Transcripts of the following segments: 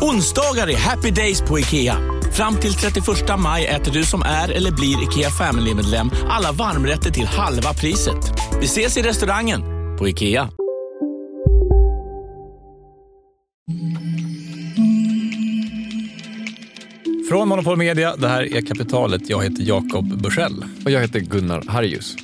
Onsdagar är happy days på IKEA. Fram till 31 maj äter du som är eller blir IKEA Family-medlem alla varmrätter till halva priset. Vi ses i restaurangen på IKEA. Från Monopol Media, det här är Kapitalet. Jag heter Jakob Bursell. Och jag heter Gunnar Harjus.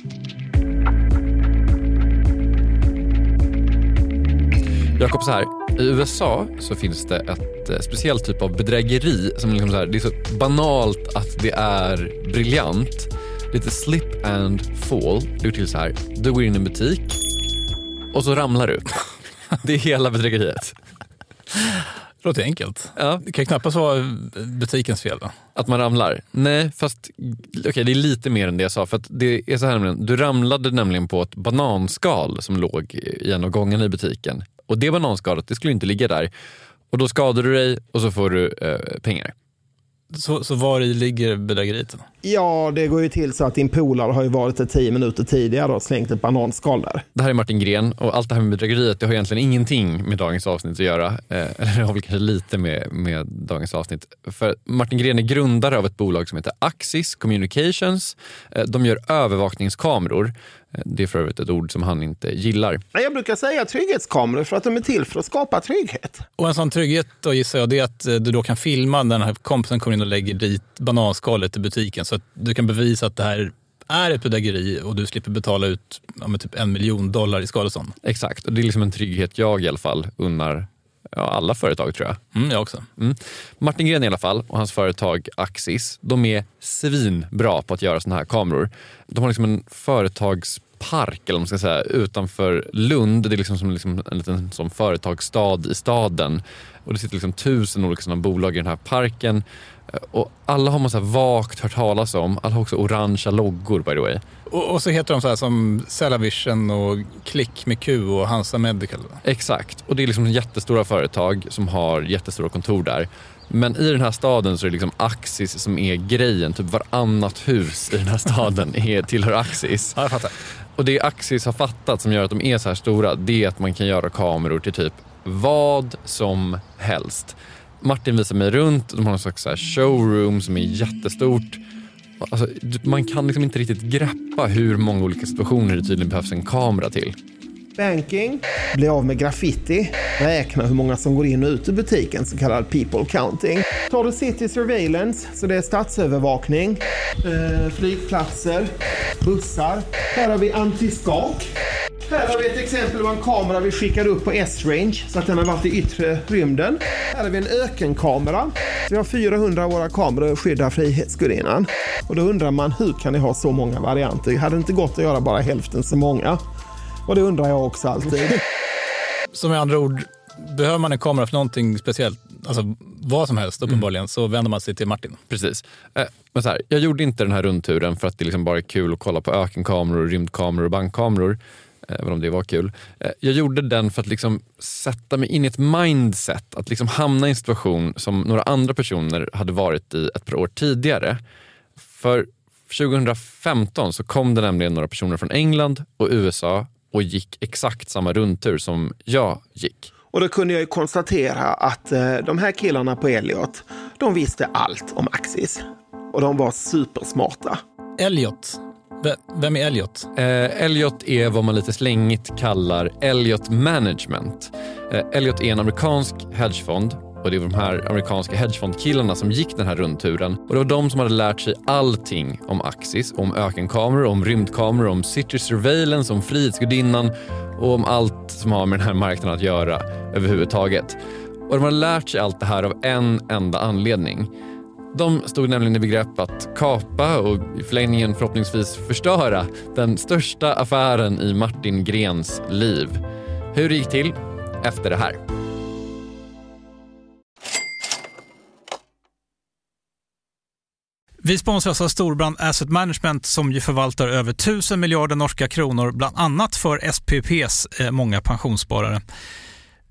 Jakob, så här. I USA så finns det ett eh, speciellt typ av bedrägeri som liksom så här, det är så banalt att det är briljant. Lite slip and fall. Det går till så här. Du går in i en butik och så ramlar du. Det är hela bedrägeriet. Det låter enkelt. Ja. Det kan knappast vara butikens fel. Va? Att man ramlar? Nej, fast okay, det är lite mer än det jag sa. För det är så här nämligen, du ramlade nämligen på ett bananskal som låg i en av gångarna i butiken. Och det bananskalet det skulle inte ligga där. Och då skadar du dig och så får du eh, pengar. Så, så var i ligger bedrägeriet? Ja, det går ju till så att din polare har ju varit där tio minuter tidigare och slängt ett bananskal där. Det här är Martin Gren och allt det här med bedrägeriet det har egentligen ingenting med dagens avsnitt att göra. Eh, eller det har väl kanske lite med, med dagens avsnitt. För Martin Gren är grundare av ett bolag som heter Axis Communications. Eh, de gör övervakningskameror. Eh, det är för övrigt ett ord som han inte gillar. Jag brukar säga trygghetskameror för att de är till för att skapa trygghet. Och en sån trygghet då gissar jag det är att eh, du då kan filma när den här kompisen kommer in och lägger dit bananskalet i butiken så att du kan bevisa att det här är ett bedrägeri och du slipper betala ut ja, typ en miljon dollar i skadestånd. Exakt, och det är liksom en trygghet jag i alla fall unnar ja, alla företag tror jag. Mm, jag också. Mm. Martin Gren i alla fall och hans företag Axis, de är svinbra på att göra såna här kameror. De har liksom en företagspark eller man ska säga, utanför Lund. Det är liksom som liksom en liten som företagsstad i staden. Och det sitter liksom tusen olika såna bolag i den här parken. Och alla har man så vagt hört talas om. Alla har också orangea loggor by the way. Och, och så heter de så här som Cellavision och Klick med Q och Hansa Medical. Exakt. Och det är liksom jättestora företag som har jättestora kontor där. Men i den här staden så är det liksom Axis som är grejen. Typ varannat hus i den här staden är, tillhör Axis. Ja, jag fattar. Och det Axis har fattat som gör att de är så här stora, det är att man kan göra kameror till typ vad som helst. Martin visar mig runt, de har någon slags så showroom som är jättestort. Alltså, man kan liksom inte riktigt greppa hur många olika situationer det tydligen behövs en kamera till. Banking, bli av med graffiti, räkna hur många som går in och ut ur butiken, så kallad people counting. Tar du city surveillance, så det är stadsövervakning, eh, flygplatser, bussar. Här har vi antiskak. Här har vi ett exempel på en kamera vi skickade upp på S-range så att den har varit i yttre rymden. Här har vi en ökenkamera. Så vi har 400 av våra kameror och skyddar Frihetsgudinnan. Och då undrar man hur kan ni ha så många varianter? Hade det inte gått att göra bara hälften så många? Och det undrar jag också alltid. Så med andra ord, behöver man en kamera för någonting speciellt, alltså vad som helst uppenbarligen, mm. så vänder man sig till Martin. Precis. Eh, men så här, jag gjorde inte den här rundturen för att det liksom bara är kul att kolla på ökenkameror, rymdkameror och bankkameror även om det var kul. Eh, jag gjorde den för att liksom sätta mig in i ett mindset, att liksom hamna i en situation som några andra personer hade varit i ett par år tidigare. För 2015 så kom det nämligen några personer från England och USA och gick exakt samma rundtur som jag gick. Och då kunde jag ju konstatera att eh, de här killarna på Elliot, de visste allt om Axis. Och de var supersmarta. Elliot, vem är Elliot? Eh, Elliot är vad man lite slängigt kallar Elliot Management. Eh, Elliot är en amerikansk hedgefond och det var de här amerikanska hedgefondkillarna som gick den här rundturen. Och det var de som hade lärt sig allting om Axis, om ökenkameror, om rymdkameror, om city surveillance, om Frihetsgudinnan och om allt som har med den här marknaden att göra överhuvudtaget. Och de har lärt sig allt det här av en enda anledning. De stod nämligen i begrepp att kapa och i förlängningen förhoppningsvis förstöra den största affären i Martin Grens liv. Hur det gick till? Efter det här. Vi sponsras av Storbrand Asset Management som ju förvaltar över 1000 miljarder norska kronor, bland annat för SPPs eh, många pensionssparare.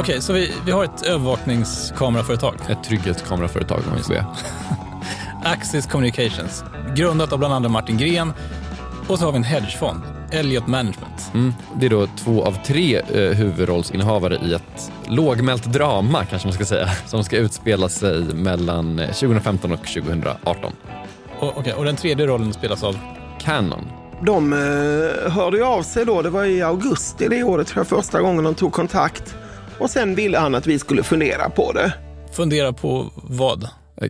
Okej, okay, så vi, vi har ett övervakningskameraföretag. Ett trygghetskameraföretag om vi säga. Axis Communications, grundat av bland andra Martin Gren. Och så har vi en hedgefond, Elliot Management. Mm, det är då två av tre eh, huvudrollsinnehavare i ett lågmält drama, kanske man ska säga, som ska utspela sig mellan 2015 och 2018. Och, okay, och den tredje rollen spelas av? Canon. De eh, hörde ju av sig då, det var i augusti det året, tror jag, första gången de tog kontakt. Och sen ville han att vi skulle fundera på det. Fundera på vad?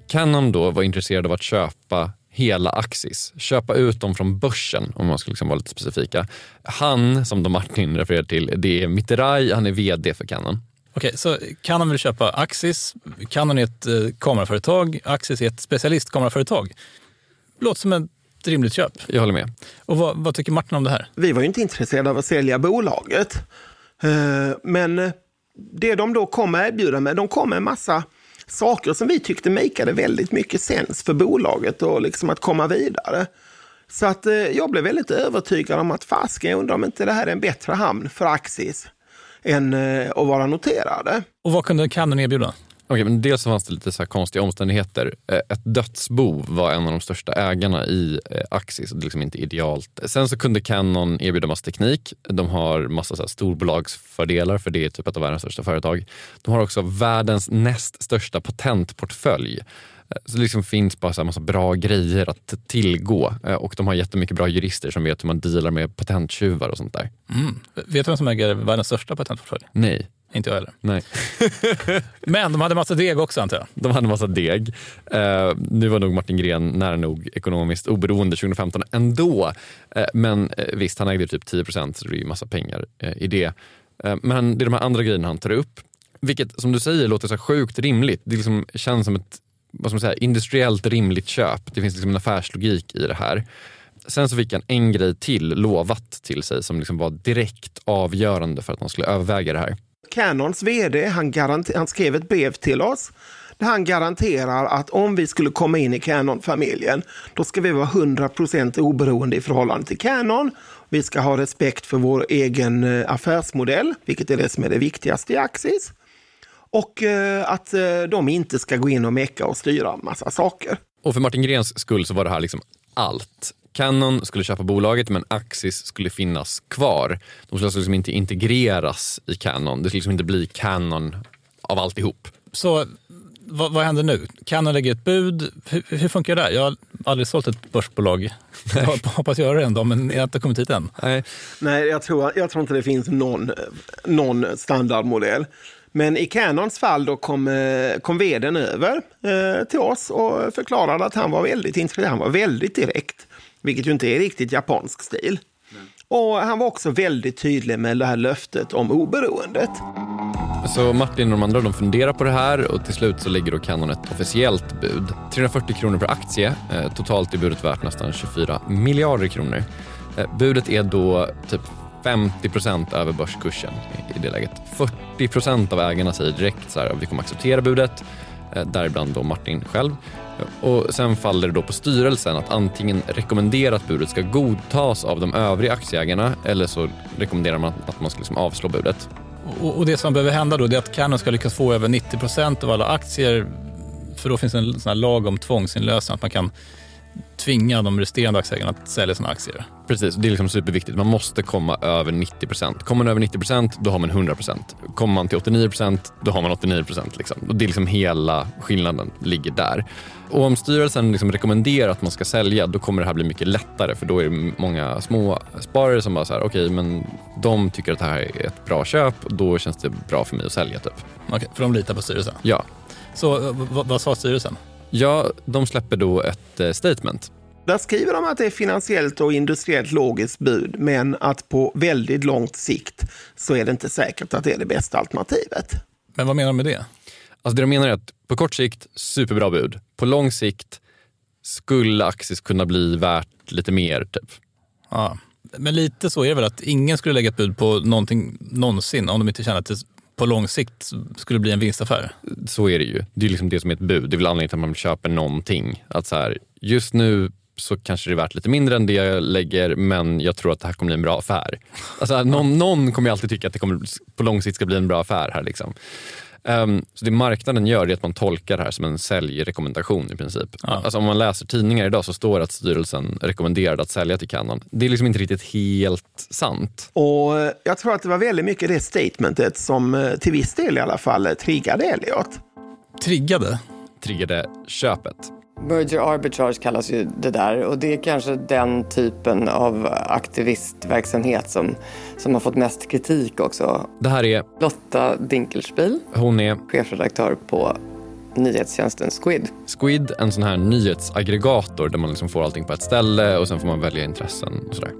Canon då var intresserad av att köpa hela Axis. Köpa ut dem från börsen om man ska liksom vara lite specifika. Han, som då Martin refererar till, det är Mitterraj, han är vd för Canon. Okej, så Canon vill köpa Axis. Canon är ett eh, kameraföretag, Axis är ett specialistkameraföretag. Låter som ett rimligt köp. Jag håller med. Och vad, vad tycker Martin om det här? Vi var ju inte intresserade av att sälja bolaget. Eh, men det de då kom att erbjuda med, de kom med en massa saker som vi tyckte makade väldigt mycket sens för bolaget och liksom att komma vidare. Så att eh, jag blev väldigt övertygad om att fasken, jag undrar om inte det här är en bättre hamn för Axis än eh, att vara noterade. Och vad kunde Canon erbjuda? Okay, men dels fanns det lite så konstiga omständigheter. Eh, ett dödsbo var en av de största ägarna i eh, Axis. Det är liksom inte idealt. Sen så kunde Canon erbjuda massa teknik. De har massa så storbolagsfördelar för det är typ ett av världens största företag. De har också världens näst största patentportfölj. Eh, så det liksom finns bara så massa bra grejer att tillgå och de har jättemycket bra jurister som vet hur man dealar med patenttjuvar och sånt där. Mm. Vet du vem som äger världens största patentportfölj? Nej. Inte jag heller. Nej. Men de hade massa deg också antar jag? De hade massa deg. Uh, nu var nog Martin Gren nära nog ekonomiskt oberoende 2015 ändå. Uh, men uh, visst, han ägde typ 10 procent så det är ju massa pengar i det. men det är de här andra grejerna han tar upp. Vilket som du säger låter så sjukt rimligt. Det liksom känns som ett vad ska man säga, industriellt rimligt köp. Det finns liksom en affärslogik i det här. Sen så fick han en grej till lovat till sig som liksom var direkt avgörande för att han skulle överväga det här. Canons vd han, han skrev ett brev till oss där han garanterar att om vi skulle komma in i Canon-familjen, då ska vi vara 100% oberoende i förhållande till Canon. Vi ska ha respekt för vår egen eh, affärsmodell, vilket är det som är det viktigaste i Axis. Och eh, att eh, de inte ska gå in och mecka och styra en massa saker. Och för Martin Grens skull så var det här liksom allt. Canon skulle köpa bolaget men Axis skulle finnas kvar. De skulle alltså liksom inte integreras i Canon. Det skulle liksom inte bli Canon av alltihop. Så vad, vad händer nu? Canon lägger ett bud. Hur, hur funkar det där? Jag har aldrig sålt ett börsbolag. Jag hoppas göra det en dag, men jag har inte kommit hit än. Nej. Nej, jag tror, jag tror inte det finns någon, någon standardmodell. Men i Canons fall då kom, eh, kom vdn över eh, till oss och förklarade att han var väldigt intresserad. Han var väldigt direkt, vilket ju inte är riktigt japansk stil. Och han var också väldigt tydlig med det här löftet om oberoendet. Så Martin och de andra de funderar på det här och till slut så lägger då Canon ett officiellt bud. 340 kronor per aktie. Eh, totalt är budet värt nästan 24 miljarder kronor. Eh, budet är då typ 50 procent över börskursen i, det läget. 40 procent av ägarna säger direkt så här, vi kommer acceptera budet, eh, däribland då Martin själv. Och sen faller det då på styrelsen att antingen rekommendera att budet ska godtas av de övriga aktieägarna eller så rekommenderar man att man ska liksom avslå budet. Och, och det som behöver hända då är att Canon ska lyckas få över 90 procent av alla aktier. För då finns det en sån här lag om tvångsinlösen, att man kan tvinga de resterande aktieägarna att sälja sina aktier. Precis, det är liksom superviktigt. Man måste komma över 90 procent. Kommer man över 90 procent, då har man 100 procent. Kommer man till 89 procent, då har man 89 procent. Liksom. det är liksom hela skillnaden ligger där. Och om styrelsen liksom rekommenderar att man ska sälja, då kommer det här bli mycket lättare. För då är det många små sparare som bara så här, okej, okay, men de tycker att det här är ett bra köp. Då känns det bra för mig att sälja. Typ. Okej, för de litar på styrelsen? Ja. Så vad, vad sa styrelsen? Ja, de släpper då ett eh, statement. Där skriver de att det är finansiellt och industriellt logiskt bud, men att på väldigt långt sikt så är det inte säkert att det är det bästa alternativet. Men vad menar de med det? Alltså det de menar är att på kort sikt, superbra bud. På lång sikt skulle Axis kunna bli värt lite mer. Typ. Ja. Men lite så är det väl att ingen skulle lägga ett bud på någonting någonsin om de inte känner att det på lång sikt skulle bli en vinstaffär. Så är det ju. Det är liksom det som är ett bud. Det är väl anledningen till att man köper någonting. Att så här, just nu så kanske det är värt lite mindre än det jag lägger men jag tror att det här kommer bli en bra affär. Alltså, någon, någon kommer alltid tycka att det kommer, på lång sikt ska bli en bra affär här. Liksom. Um, så det marknaden gör är att man tolkar det här som en säljrekommendation i princip. Ja. Alltså om man läser tidningar idag så står det att styrelsen rekommenderade att sälja till Canon. Det är liksom inte riktigt helt sant. Och jag tror att det var väldigt mycket det statementet som eh, till viss del i alla fall triggade Elliot. Triggade? Triggade köpet. Merger arbitrage kallas ju det där och det är kanske den typen av aktivistverksamhet som, som har fått mest kritik också. Det här är Lotta Dinkelspiel. Hon är chefredaktör på nyhetstjänsten Squid. Squid, en sån här nyhetsaggregator där man liksom får allting på ett ställe och sen får man välja intressen och sådär.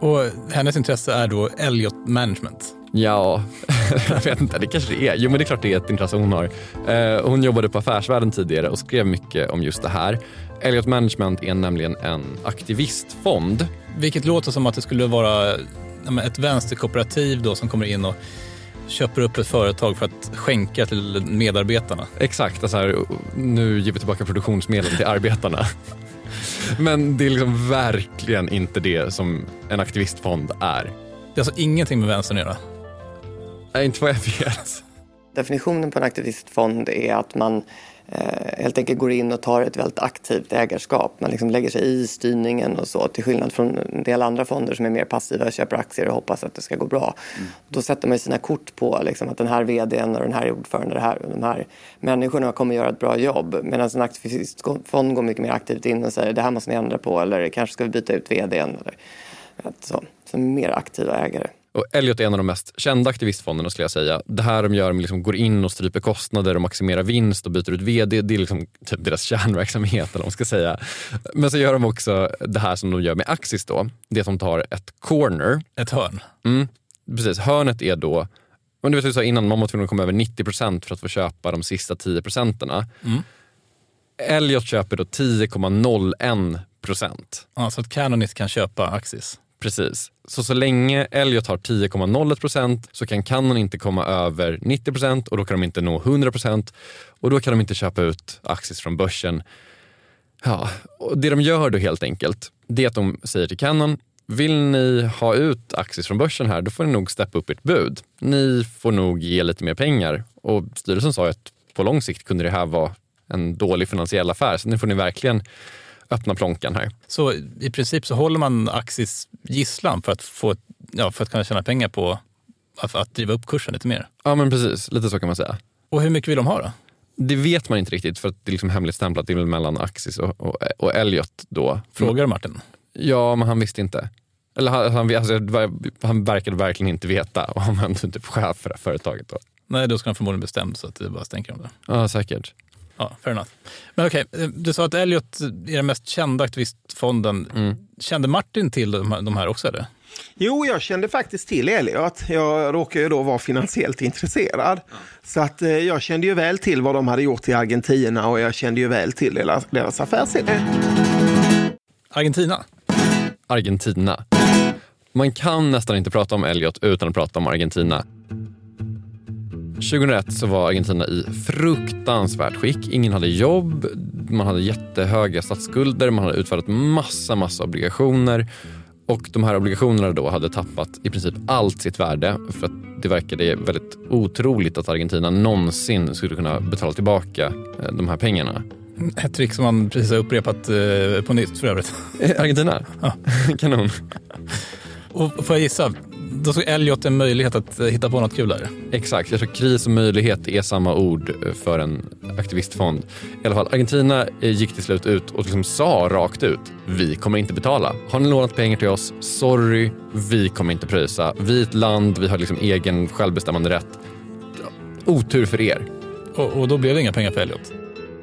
Och hennes intresse är då Elliot Management. Ja, jag vet inte. Det kanske det är. Jo, men det är klart det är ett intresse hon har. Eh, hon jobbade på Affärsvärlden tidigare och skrev mycket om just det här. Elliot Management är nämligen en aktivistfond. Vilket låter som att det skulle vara ett vänsterkooperativ då som kommer in och köper upp ett företag för att skänka till medarbetarna. Exakt, alltså här, nu ger vi tillbaka produktionsmedel till arbetarna. Men det är liksom verkligen inte det som en aktivistfond är. Det är alltså ingenting med vänstern att göra? Nej, inte vad jag vet. Definitionen på en aktivistfond är att man eh, helt enkelt går in och tar ett väldigt aktivt ägarskap. Man liksom lägger sig i styrningen och så till skillnad från en del andra fonder som är mer passiva, köper aktier och hoppas att det ska gå bra. Mm. Då sätter man sina kort på liksom, att den här vdn och den här ordföranden och, här, och de här människorna kommer göra ett bra jobb. Medan en aktivistfond går mycket mer aktivt in och säger det här måste ni ändra på eller kanske ska vi byta ut vdn. Eller, så, som mer aktiva ägare. Och Elliot är en av de mest kända aktivistfonderna skulle jag säga. Det här de gör, de liksom går in och stryper kostnader och maximerar vinst och byter ut vd, det är liksom typ deras kärnverksamhet eller vad man ska säga. Men så gör de också det här som de gör med Axis då, det som tar ett corner. Ett hörn? Mm, precis, hörnet är då men du vet, du sa innan, man var tvungen att komma över 90 procent för att få köpa de sista 10 procenterna. Mm. Elliot köper då 10,01 procent. Ja, så att Canon inte kan köpa Axis? Precis. Så så länge Elliot har 10,01 procent så kan Canon inte komma över 90 procent och då kan de inte nå 100 procent och då kan de inte köpa ut Axis från börsen. Ja, och det de gör då helt enkelt, det är att de säger till Canon, vill ni ha ut Axis från börsen här, då får ni nog steppa upp ert bud. Ni får nog ge lite mer pengar. Och styrelsen sa att på lång sikt kunde det här vara en dålig finansiell affär, så nu får ni verkligen öppna plånkan här. Så i princip så håller man Axis gisslan för att, få, ja, för att kunna tjäna pengar på att, att driva upp kursen lite mer? Ja men precis, lite så kan man säga. Och hur mycket vill de ha då? Det vet man inte riktigt för att det är liksom hemligstämplat det är mellan Axis och, och, och Elliot då. Frågar Martin? Ja, men han visste inte. Eller han, han, alltså, han verkade verkligen inte veta och han var ändå typ chef för det här företaget. Då. Nej, då ska han förmodligen bestämt så att det bara stänker om det. Ja, säkert. Ja, fair enough. Men okej, okay, du sa att Elliot är den mest kända aktivistfonden. Mm. Kände Martin till de här, de här också? Eller? Jo, jag kände faktiskt till Elliot. Jag råkar ju då vara finansiellt intresserad. Så att eh, jag kände ju väl till vad de hade gjort i Argentina och jag kände ju väl till deras, deras affärsidé. Argentina? Argentina. Man kan nästan inte prata om Elliot utan att prata om Argentina. 2001 så var Argentina i fruktansvärt skick. Ingen hade jobb, man hade jättehöga statsskulder, man hade utfärdat massa, massa obligationer och de här obligationerna då hade tappat i princip allt sitt värde för att det verkade väldigt otroligt att Argentina någonsin skulle kunna betala tillbaka eh, de här pengarna. Ett trick som man precis har upprepat eh, på nytt för övrigt. Eh, Argentina? Ja. Kanon. Och får jag gissa, då såg Elliot en möjlighet att hitta på något kul där? Exakt, jag tror kris och möjlighet är samma ord för en aktivistfond. I alla fall, Argentina gick till slut ut och liksom sa rakt ut, vi kommer inte betala. Har ni lånat pengar till oss, sorry, vi kommer inte pröjsa. Vi är ett land, vi har liksom egen självbestämmande rätt. Otur för er. Och, och då blev det inga pengar för Elliot?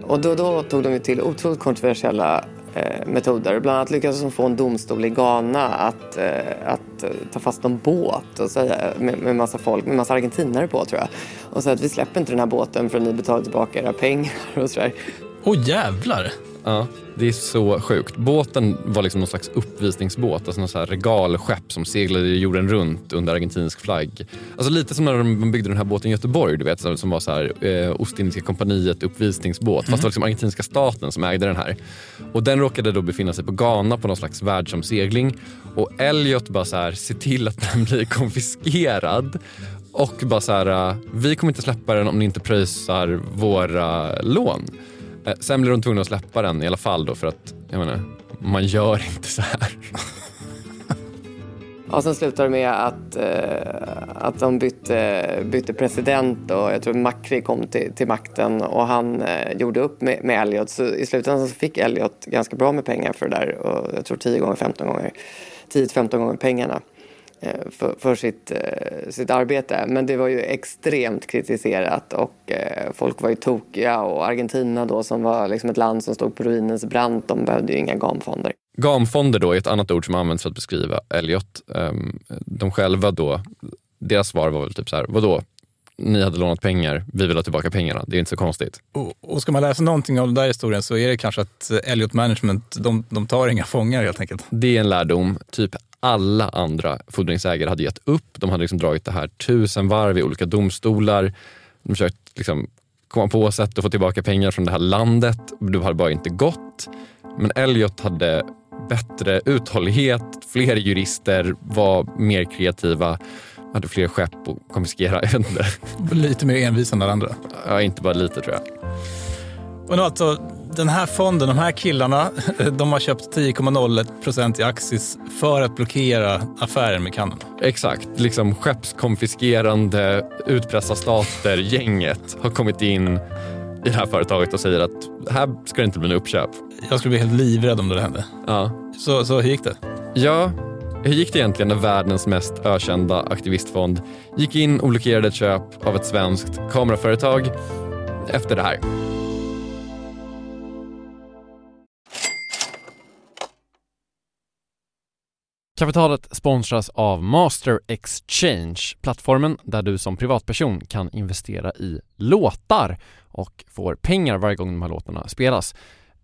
Och då, då tog de till otroligt kontroversiella eh, metoder. Bland annat lyckades de få en domstol i Ghana att, eh, att eh, ta fast en båt och säga, med, med massa folk, med massa argentinare på tror jag. Och säga att vi släpper inte den här båten förrän ni betalar tillbaka era pengar och sådär. Åh oh, jävlar! Ja, det är så sjukt. Båten var liksom någon slags uppvisningsbåt, alltså någon så här regalskepp som seglade jorden runt under argentinsk flagg. Alltså lite som när de byggde den här båten i Göteborg, du vet, som var så här, eh, Ostindiska kompaniet uppvisningsbåt. Mm. Fast det var liksom argentinska staten som ägde den här. Och den råkade då befinna sig på Ghana på någon slags världsomsegling. Och Elliot bara så här, se till att den blir konfiskerad. Och bara så här, vi kommer inte släppa den om ni inte pröjsar våra lån. Eh, sen blir de tvungna att släppa den i alla fall då för att, jag menar, man gör inte så här. Och sen slutade det med att, eh, att de bytte, bytte president och jag tror Macri kom till, till makten och han eh, gjorde upp med, med Elliot. Så i slutändan så fick Elliot ganska bra med pengar för det där och jag tror 10 gånger 15 gånger 10-15 gånger pengarna. Eh, för, för sitt, eh, sitt arbete. Men det var ju extremt kritiserat och eh, folk var ju tokiga och Argentina då som var liksom ett land som stod på ruinens brant, de behövde ju inga gamfonder. Gamfonder då är ett annat ord som används för att beskriva Elliot. Ehm, de själva då, deras svar var väl typ så här, vadå? Ni hade lånat pengar, vi vill ha tillbaka pengarna. Det är inte så konstigt. Och, och ska man sig någonting av den där historien så är det kanske att Elliot Management, de, de tar inga fångar helt enkelt. Det är en lärdom. Typ alla andra fordringsägare hade gett upp. De hade liksom dragit det här tusen varv i olika domstolar. De försökt liksom komma på sätt att få tillbaka pengar från det här landet. Det hade bara inte gått. Men Elliot hade bättre uthållighet, fler jurister, var mer kreativa, hade fler skepp att konfiskera. Lite mer envis än alla andra. Ja, inte bara lite tror jag. Och nu alltså, den här fonden, de här killarna, de har köpt 10,01 procent i Axis för att blockera affären med Kanada. Exakt, liksom skeppskonfiskerande utpressarstater-gänget har kommit in i det här företaget och säger att här ska det inte bli något uppköp. Jag skulle bli helt livrädd om det hände. Ja. Så, så hur gick det? Ja, hur gick det egentligen när världens mest ökända aktivistfond gick in och blockerade ett köp av ett svenskt kameraföretag efter det här? Kapitalet sponsras av Master Exchange, plattformen där du som privatperson kan investera i låtar och får pengar varje gång de här låtarna spelas.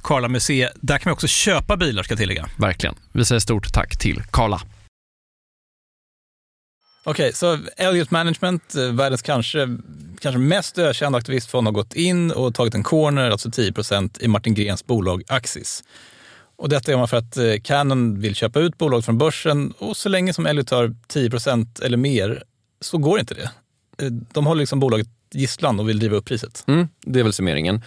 Karla Museet. Där kan man också köpa bilar ska jag tillägga. Verkligen. Vi säger stort tack till Karla. Okej, okay, så Elliot Management, eh, världens kanske, kanske mest ökända aktivistfond, har gått in och tagit en corner, alltså 10% i Martin Grens bolag Axis. Och detta gör man för att eh, Canon vill köpa ut bolaget från börsen och så länge som Elliot tar 10% eller mer så går inte det. Eh, de håller liksom bolaget gisslan och vill driva upp priset. Mm, det är väl summeringen.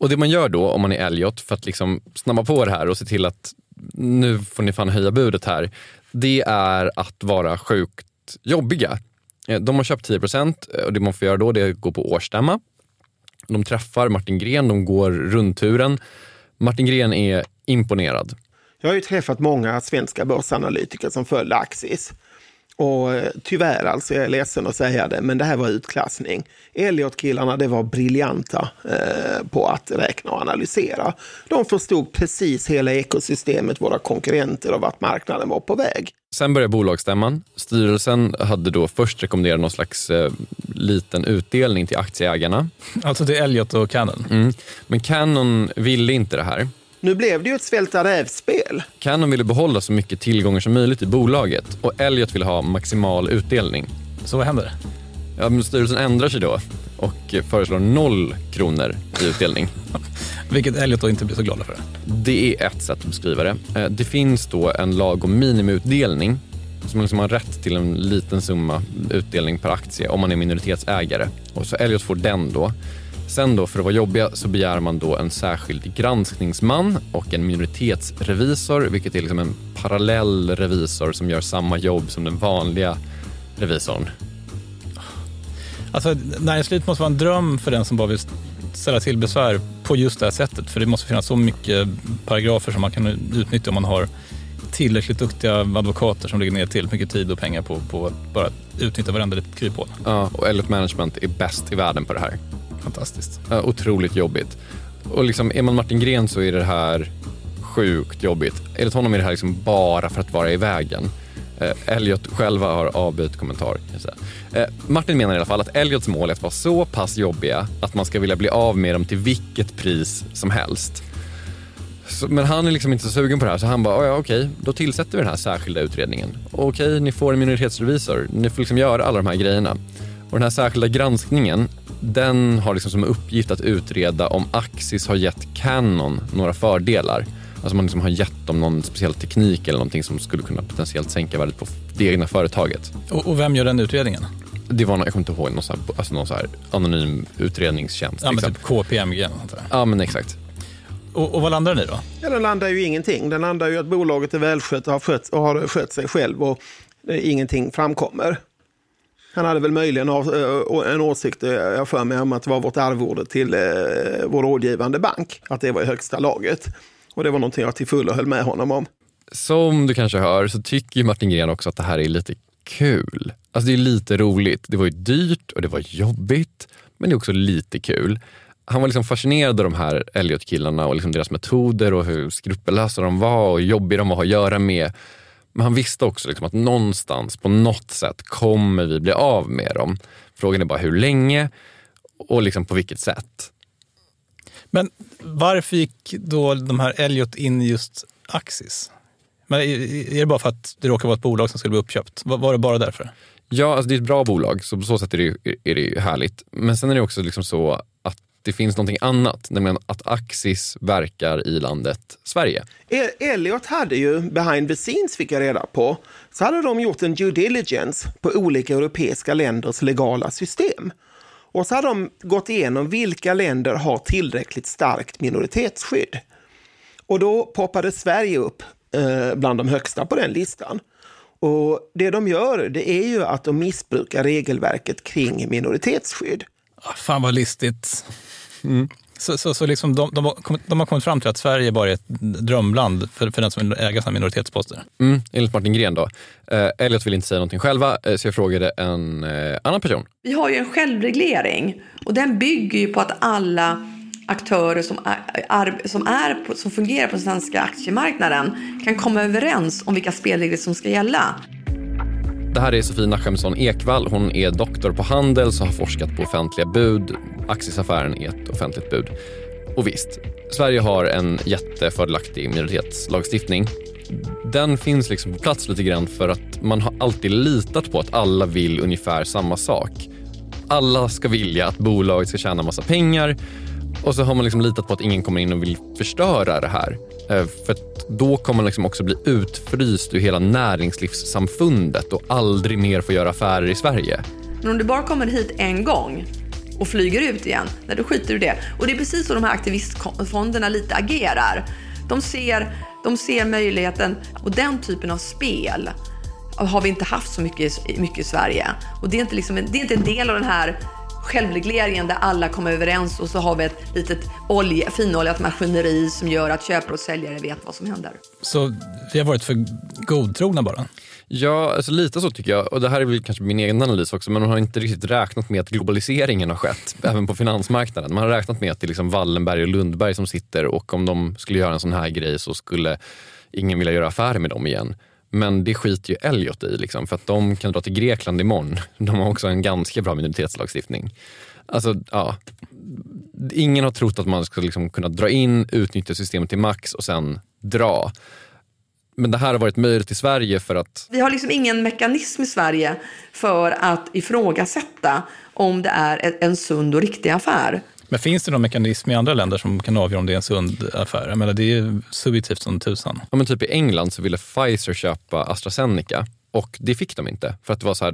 Och det man gör då om man är Elliot för att liksom snabba på det här och se till att nu får ni fan höja budet här. Det är att vara sjukt jobbiga. Eh, de har köpt 10 eh, och det man får göra då det är att gå på årsstämma. De träffar Martin Gren, de går rundturen. Martin Gren är imponerad. Jag har ju träffat många svenska börsanalytiker som följer Axis. Och eh, tyvärr, alltså jag är ledsen att säga det, men det här var utklassning. Elliot-killarna, det var briljanta eh, på att räkna och analysera. De förstod precis hela ekosystemet, våra konkurrenter och vart marknaden var på väg. Sen började bolagsstämman. Styrelsen hade då först rekommenderat någon slags eh, liten utdelning till aktieägarna. Alltså till Elliot och Canon? Mm. Men Canon ville inte det här. Nu blev det ju ett svälta räv-spel. Canon ville behålla så mycket tillgångar som möjligt i bolaget och Elliot ville ha maximal utdelning. Så vad händer? Ja, men styrelsen ändrar sig då och föreslår noll kronor i utdelning. Vilket Elliot då inte blir så glada för. Det är ett sätt att beskriva det. Eh, det finns då en lag om minimiutdelning så man liksom har rätt till en liten summa utdelning per aktie om man är minoritetsägare. Och så Elliot får den då. Sen då, för att vara jobbiga, så begär man då en särskild granskningsman och en minoritetsrevisor, vilket är liksom en parallell revisor som gör samma jobb som den vanliga revisorn. Alltså, näringslivet måste vara en dröm för den som bara vill ställa till besvär på just det här sättet. För det måste finnas så mycket paragrafer som man kan utnyttja om man har tillräckligt duktiga advokater som lägger ner tillräckligt mycket tid och pengar på, på att bara utnyttja varenda litet kryphål. Ja, och Elliot Management är bäst i världen på det här. Fantastiskt. Otroligt jobbigt. Och liksom, är man Martin Gren så är det här sjukt jobbigt. Enligt honom är det här liksom bara för att vara i vägen. Eh, Elliot själva har avbytt kommentar. Eh, Martin menar i alla fall att Elliots mål är att vara så pass jobbiga att man ska vilja bli av med dem till vilket pris som helst. Så, men han är liksom inte så sugen på det här så han bara, ja okej, då tillsätter vi den här särskilda utredningen. Okej, ni får en minoritetsrevisor, ni får liksom göra alla de här grejerna. Och den här särskilda granskningen, den har liksom som uppgift att utreda om Axis har gett Canon några fördelar. Alltså man liksom har gett dem någon speciell teknik eller någonting som skulle kunna potentiellt sänka värdet på det egna företaget. Och, och vem gör den utredningen? Det var, någon- jag kommer inte ihåg, någon, så här, alltså någon så här anonym utredningstjänst. Ja, men liksom. typ KPMG. ja men exakt. Och, och vad landar den i då? Ja, den landar ju ingenting. Den landar ju att bolaget är välskött och har, skött, och har skött sig själv och eh, ingenting framkommer. Han hade väl möjligen eh, en åsikt, eh, jag för mig, om att det var vårt arvode till eh, vår rådgivande bank. Att det var i högsta laget. Och det var någonting jag till fullo höll med honom om. Som du kanske hör så tycker ju Martin Gren också att det här är lite kul. Alltså det är lite roligt. Det var ju dyrt och det var jobbigt, men det är också lite kul. Han var liksom fascinerad av de här Elliot-killarna och liksom deras metoder och hur skrupellösa de var och jobbiga de var att ha att göra med. Men han visste också liksom att någonstans, på något sätt, kommer vi bli av med dem. Frågan är bara hur länge och liksom på vilket sätt. Men varför gick då de här Elliot in i just Axis? Men är, det bara för att det råkar vara ett bolag som skulle bli uppköpt? Var, det bara därför? Ja, alltså det är ett bra bolag, så på så sätt är det, är det härligt. Men sen är det också liksom så det finns någonting annat, nämligen att Axis verkar i landet Sverige. E- Elliot hade ju, behind the scenes fick jag reda på, så hade de gjort en due diligence på olika europeiska länders legala system. Och så hade de gått igenom vilka länder har tillräckligt starkt minoritetsskydd. Och då poppade Sverige upp eh, bland de högsta på den listan. Och det de gör, det är ju att de missbrukar regelverket kring minoritetsskydd. Ah, Fan vad listigt. Så, så, så liksom de, de, har kommit, de har kommit fram till att Sverige bara är ett drömland för, för den som vill äga sina minoritetsposter. Mm, enligt Martin Gren då. Eh, Elliot vill inte säga någonting själva, eh, så jag frågade en eh, annan person. Vi har ju en självreglering och den bygger ju på att alla aktörer som, är, som, är som fungerar på den svenska aktiemarknaden kan komma överens om vilka spelregler som ska gälla. Det här är Sofie Nachemsson Ekvall. Hon är doktor på Handels och har forskat på offentliga bud. Axisaffären är ett offentligt bud. Och visst, Sverige har en jättefördelaktig minoritetslagstiftning. Den finns liksom på plats lite grann för att man har alltid litat på att alla vill ungefär samma sak. Alla ska vilja att bolaget ska tjäna massa pengar och så har man liksom litat på att ingen kommer in och vill förstöra det här. Eh, för att då kommer man liksom också bli utfryst ur hela näringslivssamfundet och aldrig mer få göra affärer i Sverige. Men om du bara kommer hit en gång och flyger ut igen, nej, då skiter du i det. Och det är precis så de här aktivistfonderna lite agerar. De ser, de ser möjligheten och den typen av spel har vi inte haft så mycket, mycket i Sverige. Och det är, inte liksom, det är inte en del av den här självregleringen där alla kommer överens och så har vi ett litet olje, finoljat maskineri som gör att köpare och säljare vet vad som händer. Så vi har varit för godtrogna bara. Ja, alltså lite så tycker jag. Och det här är väl kanske min egen analys också, men man har inte riktigt räknat med att globaliseringen har skett, även på finansmarknaden. Man har räknat med att det är liksom Wallenberg och Lundberg som sitter och om de skulle göra en sån här grej så skulle ingen vilja göra affärer med dem igen. Men det skiter ju Elliot i, liksom, för att de kan dra till Grekland imorgon. De har också en ganska bra minoritetslagstiftning. Alltså, ja. Ingen har trott att man ska liksom kunna dra in, utnyttja systemet till max och sen dra. Men det här har varit möjligt i Sverige för att Vi har liksom ingen mekanism i Sverige för att ifrågasätta om det är en- en sund och riktig affär. Men finns det någon mekanism i andra länder som kan avgöra om det är en sund affär? Jag menar, det är ju subjektivt som tusan. Ja, men typ i England så ville Pfizer köpa AstraZeneca och det fick de inte. För att det var så här,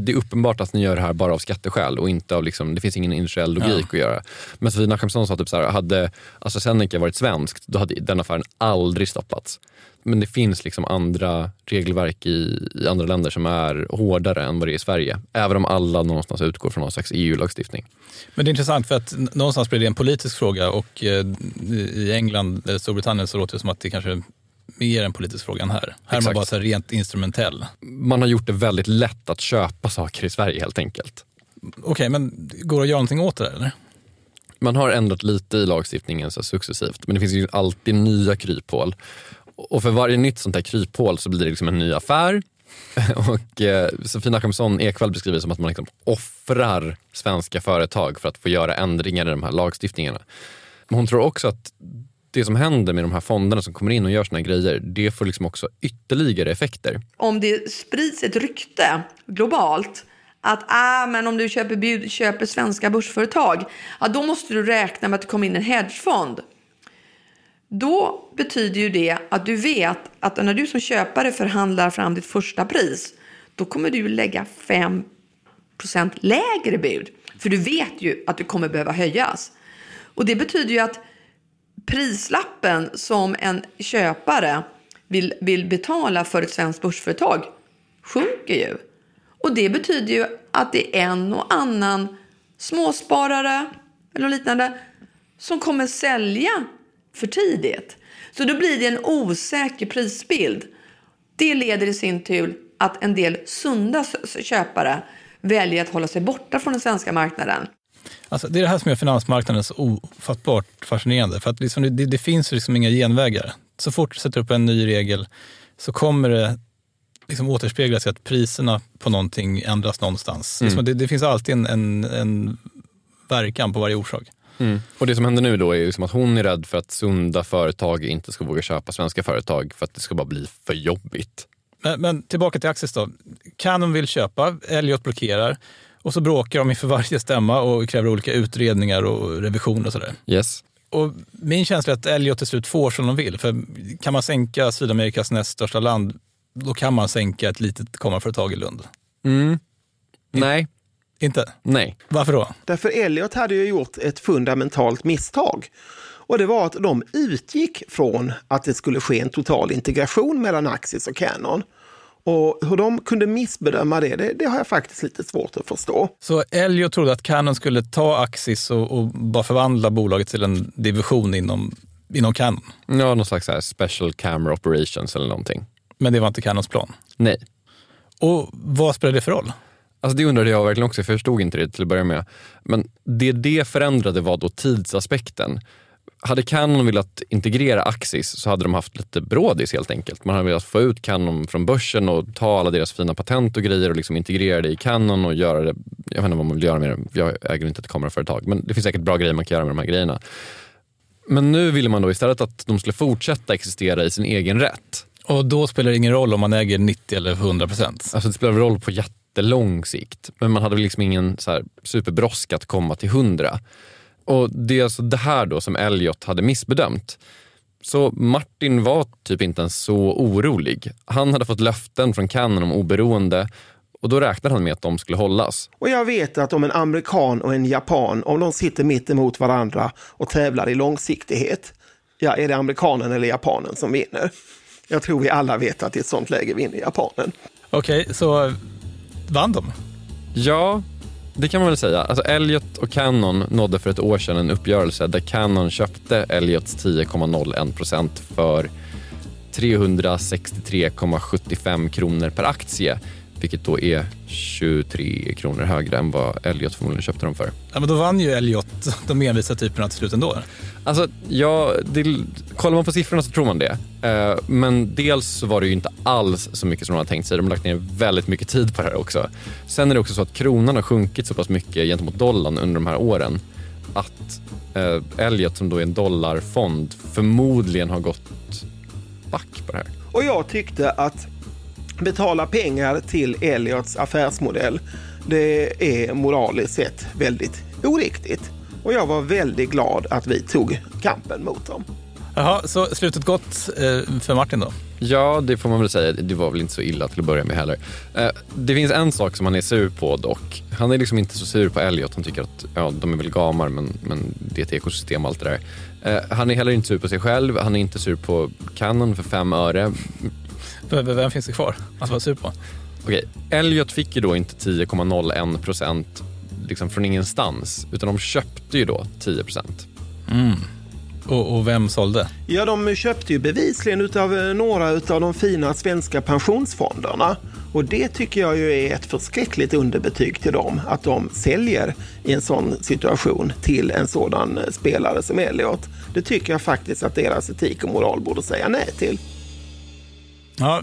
det är uppenbart att ni gör det här bara av skatteskäl och inte av liksom, det finns ingen industriell logik att göra. Men Sofie Nachemsson sa typ så här, hade AstraZeneca varit svenskt då hade den affären aldrig stoppats. Men det finns liksom andra regelverk i, i andra länder som är hårdare än vad det är i Sverige. Även om alla någonstans utgår från någon slags EU-lagstiftning. Men det är intressant för att någonstans blir det en politisk fråga och eh, i England eller Storbritannien så låter det som att det kanske är mer en politisk fråga än här. Här är man Exakt. bara så rent instrumentell. Man har gjort det väldigt lätt att köpa saker i Sverige helt enkelt. Okej, men går det att göra någonting åt det där, eller? man har ändrat lite i lagstiftningen så successivt, men det finns ju alltid nya kryphål. Och för varje nytt sånt här kryphål så blir det liksom en ny affär. Och eh, Sofie Nachemsson Ekvall beskriver det som att man liksom offrar svenska företag för att få göra ändringar i de här lagstiftningarna. Men hon tror också att det som händer med de här fonderna som kommer in och gör såna här grejer, det får liksom också ytterligare effekter. Om det sprids ett rykte globalt att ah, men om du köper, bjud, köper svenska börsföretag, ja, då måste du räkna med att det kommer in en hedgefond då betyder ju det att du vet att när du som köpare förhandlar fram ditt första pris, då kommer du lägga 5% lägre bud. För du vet ju att det kommer behöva höjas. Och det betyder ju att prislappen som en köpare vill, vill betala för ett svenskt börsföretag sjunker ju. Och det betyder ju att det är en och annan småsparare eller liknande som kommer sälja för tidigt. Så då blir det en osäker prisbild. Det leder i sin tur att en del sunda köpare väljer att hålla sig borta från den svenska marknaden. Alltså, det är det här som gör finansmarknaden så ofattbart fascinerande. För att liksom det, det, finns liksom inga genvägar. Så fort du sätter upp en ny regel så kommer det liksom återspeglas i att priserna på någonting ändras någonstans. Mm. Liksom det, det, finns alltid en, en, en verkan på varje orsak. Mm. Och Det som händer nu då är liksom att hon är rädd för att sunda företag inte ska våga köpa svenska företag för att det ska bara bli för jobbigt. Men, men tillbaka till Axis då. Canon vill köpa, Elliot blockerar och så bråkar de inför varje stämma och kräver olika utredningar och revision och sådär. Yes. Och min känsla är att Elliot till slut får som de vill. För kan man sänka Sydamerikas näst största land, då kan man sänka ett litet kammarföretag i Lund. Mm. Nej. Inte? Nej. Varför då? Därför Elliot hade ju gjort ett fundamentalt misstag. Och det var att de utgick från att det skulle ske en total integration mellan Axis och Canon. Och hur de kunde missbedöma det, det, det, har jag faktiskt lite svårt att förstå. Så Elliot trodde att Canon skulle ta Axis och, och bara förvandla bolaget till en division inom, inom Canon? Ja, någon slags här special camera operations eller någonting. Men det var inte Canons plan? Nej. Och vad spelar det för roll? Alltså det undrade jag verkligen också, jag förstod inte det till att börja med. Men det det förändrade var då tidsaspekten hade Canon velat integrera Axis så hade de haft lite brådis helt enkelt. Man hade velat få ut Canon från börsen och ta alla deras fina patent och grejer och liksom integrera det i Canon och göra det. Jag vet inte vad man vill göra med det. Jag äger inte ett kameraföretag, men det finns säkert bra grejer man kan göra med de här grejerna. Men nu ville man då istället att de skulle fortsätta existera i sin egen rätt. Och då spelar det ingen roll om man äger 90 eller 100 procent? Alltså det spelar roll på jättelång sikt, men man hade liksom ingen så här superbrådska att komma till 100. Och Det är alltså det här då som Elliot hade missbedömt. Så Martin var typ inte ens så orolig. Han hade fått löften från Canon om oberoende och då räknade han med att de skulle hållas. Och jag vet att om en amerikan och en japan, om de sitter mitt emot varandra och tävlar i långsiktighet, ja, är det amerikanen eller japanen som vinner? Jag tror vi alla vet att i ett sånt läge vinner japanen. Okej, okay, så vann de? Ja, det kan man väl säga. Alltså Elliot och Canon nådde för ett år sedan en uppgörelse där Canon köpte Elliots 10,01% för 363,75 kronor per aktie vilket då är 23 kronor högre än vad Elliot förmodligen köpte dem för. Ja, men då vann ju Elliot de envisa typerna till slut ändå. Alltså, ja, det, kollar man på siffrorna så tror man det. Eh, men dels så var det ju inte alls så mycket som de hade tänkt sig. De har lagt ner väldigt mycket tid på det här också. Sen är det också så att kronan har sjunkit så pass mycket gentemot dollarn under de här åren att eh, Elliot som då är en dollarfond förmodligen har gått back på det här. Och jag tyckte att betala pengar till Elliots affärsmodell, det är moraliskt sett väldigt oriktigt. Och jag var väldigt glad att vi tog kampen mot dem. Jaha, så slutet gott eh, för Martin då? Ja, det får man väl säga. Det var väl inte så illa till att börja med heller. Eh, det finns en sak som han är sur på dock. Han är liksom inte så sur på Elliot. Han tycker att ja, de är väl gamar men, men det är ett ekosystem och allt det där. Eh, han är heller inte sur på sig själv. Han är inte sur på Canon för fem öre. Vem finns det kvar att vara sur på? Okej, Elliot fick ju då inte 10,01 procent liksom från ingenstans, utan de köpte ju då 10 procent. Mm. Och, och, vem sålde? Ja, de köpte ju bevisligen av eh, några av de fina svenska pensionsfonderna. Och det tycker jag ju är ett förskräckligt underbetyg till dem, att de säljer i en sån situation till en sådan eh, spelare som Elliot. Det tycker jag faktiskt att deras etik och moral borde säga nej till. Ja,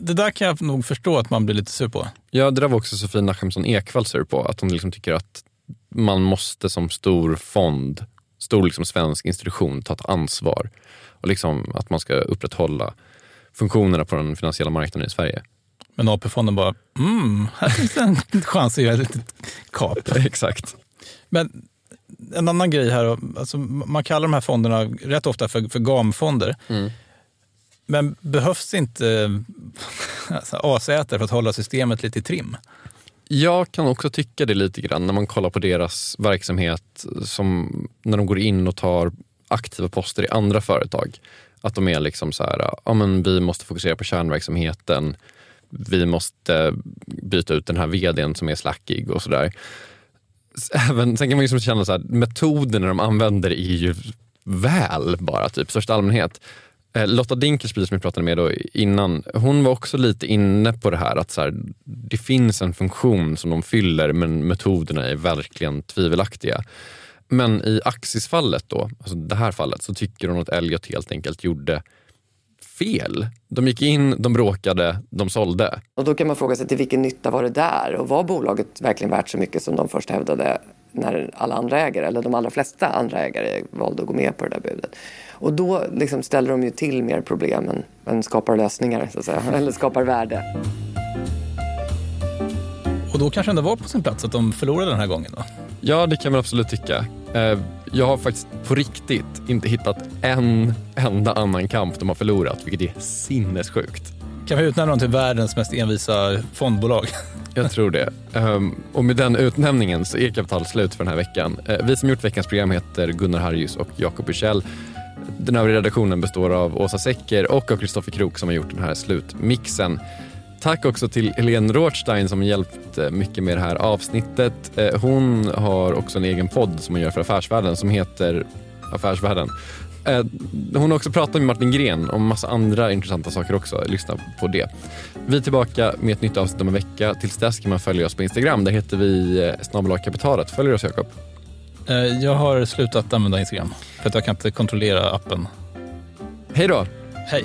det där kan jag nog förstå att man blir lite sur på. Ja, det där var också Sofie Nachemsson Ekvall sur på. Att hon liksom tycker att man måste som stor fond, stor liksom svensk institution ta ett ansvar. Och liksom att man ska upprätthålla funktionerna på den finansiella marknaden i Sverige. Men AP-fonden bara, mm, här finns en chans att göra ett litet kap. Exakt. Men en annan grej här, alltså, man kallar de här fonderna rätt ofta för, för GAM-fonder. Mm. Men behövs inte eh, alltså, för att hålla systemet lite i trim? Jag kan också tycka det lite grann när man kollar på deras verksamhet som när de går in och tar aktiva poster i andra företag. Att de är liksom så här, ja men vi måste fokusera på kärnverksamheten. Vi måste byta ut den här vdn som är slackig och sådär. Även, sen kan man liksom känna så här, metoderna de använder är ju väl bara, typ största allmänhet. Eh, Lotta Dinkelspiel som vi pratade med då innan, hon var också lite inne på det här att så här, det finns en funktion som de fyller men metoderna är verkligen tvivelaktiga. Men i Axis-fallet då, alltså det här fallet, så tycker hon att Elliot helt enkelt gjorde fel. De gick in, de bråkade, de sålde. Och då kan man fråga sig till vilken nytta var det där? Och var bolaget verkligen värt så mycket som de först hävdade när alla andra ägare, eller de allra flesta andra ägare valde att gå med på det där budet? Och då liksom ställer de ju till mer problem än, än skapar lösningar, så att säga. eller skapar värde. Och då kanske det var på sin plats att de förlorade den här gången då? Ja, det kan man absolut tycka. Eh, Jag har faktiskt på riktigt inte hittat en enda annan kamp de har förlorat, vilket är sinnessjukt. Kan vi utnämna dem till världens mest envisa fondbolag? Jag tror det. Ehm, Och med den utnämningen så är Kapital slut för den här veckan. Eh, Vi som gjort veckans program heter Gunnar Harjus och Jakob Bursell. Den övriga redaktionen består av Åsa Secker och av Kristoffer Krook som har gjort den här slutmixen. Tack också till Helene Rothstein som hjälpt eh, mycket med det här avsnittet. Eh, hon har också en egen podd som hon gör för Affärsvärlden som heter Affärsvärlden. Eh, hon har också pratat med Martin Gren om massa andra intressanta saker också. Lyssna på det. Vi är tillbaka med ett nytt avsnitt om en vecka. Tills dess kan man följa oss på Instagram. Där heter vi eh, snabel-a. Följer oss Jakob? Eh, Jag har slutat använda Instagram för att jag kan inte kontrollera appen. Hej då! Hej!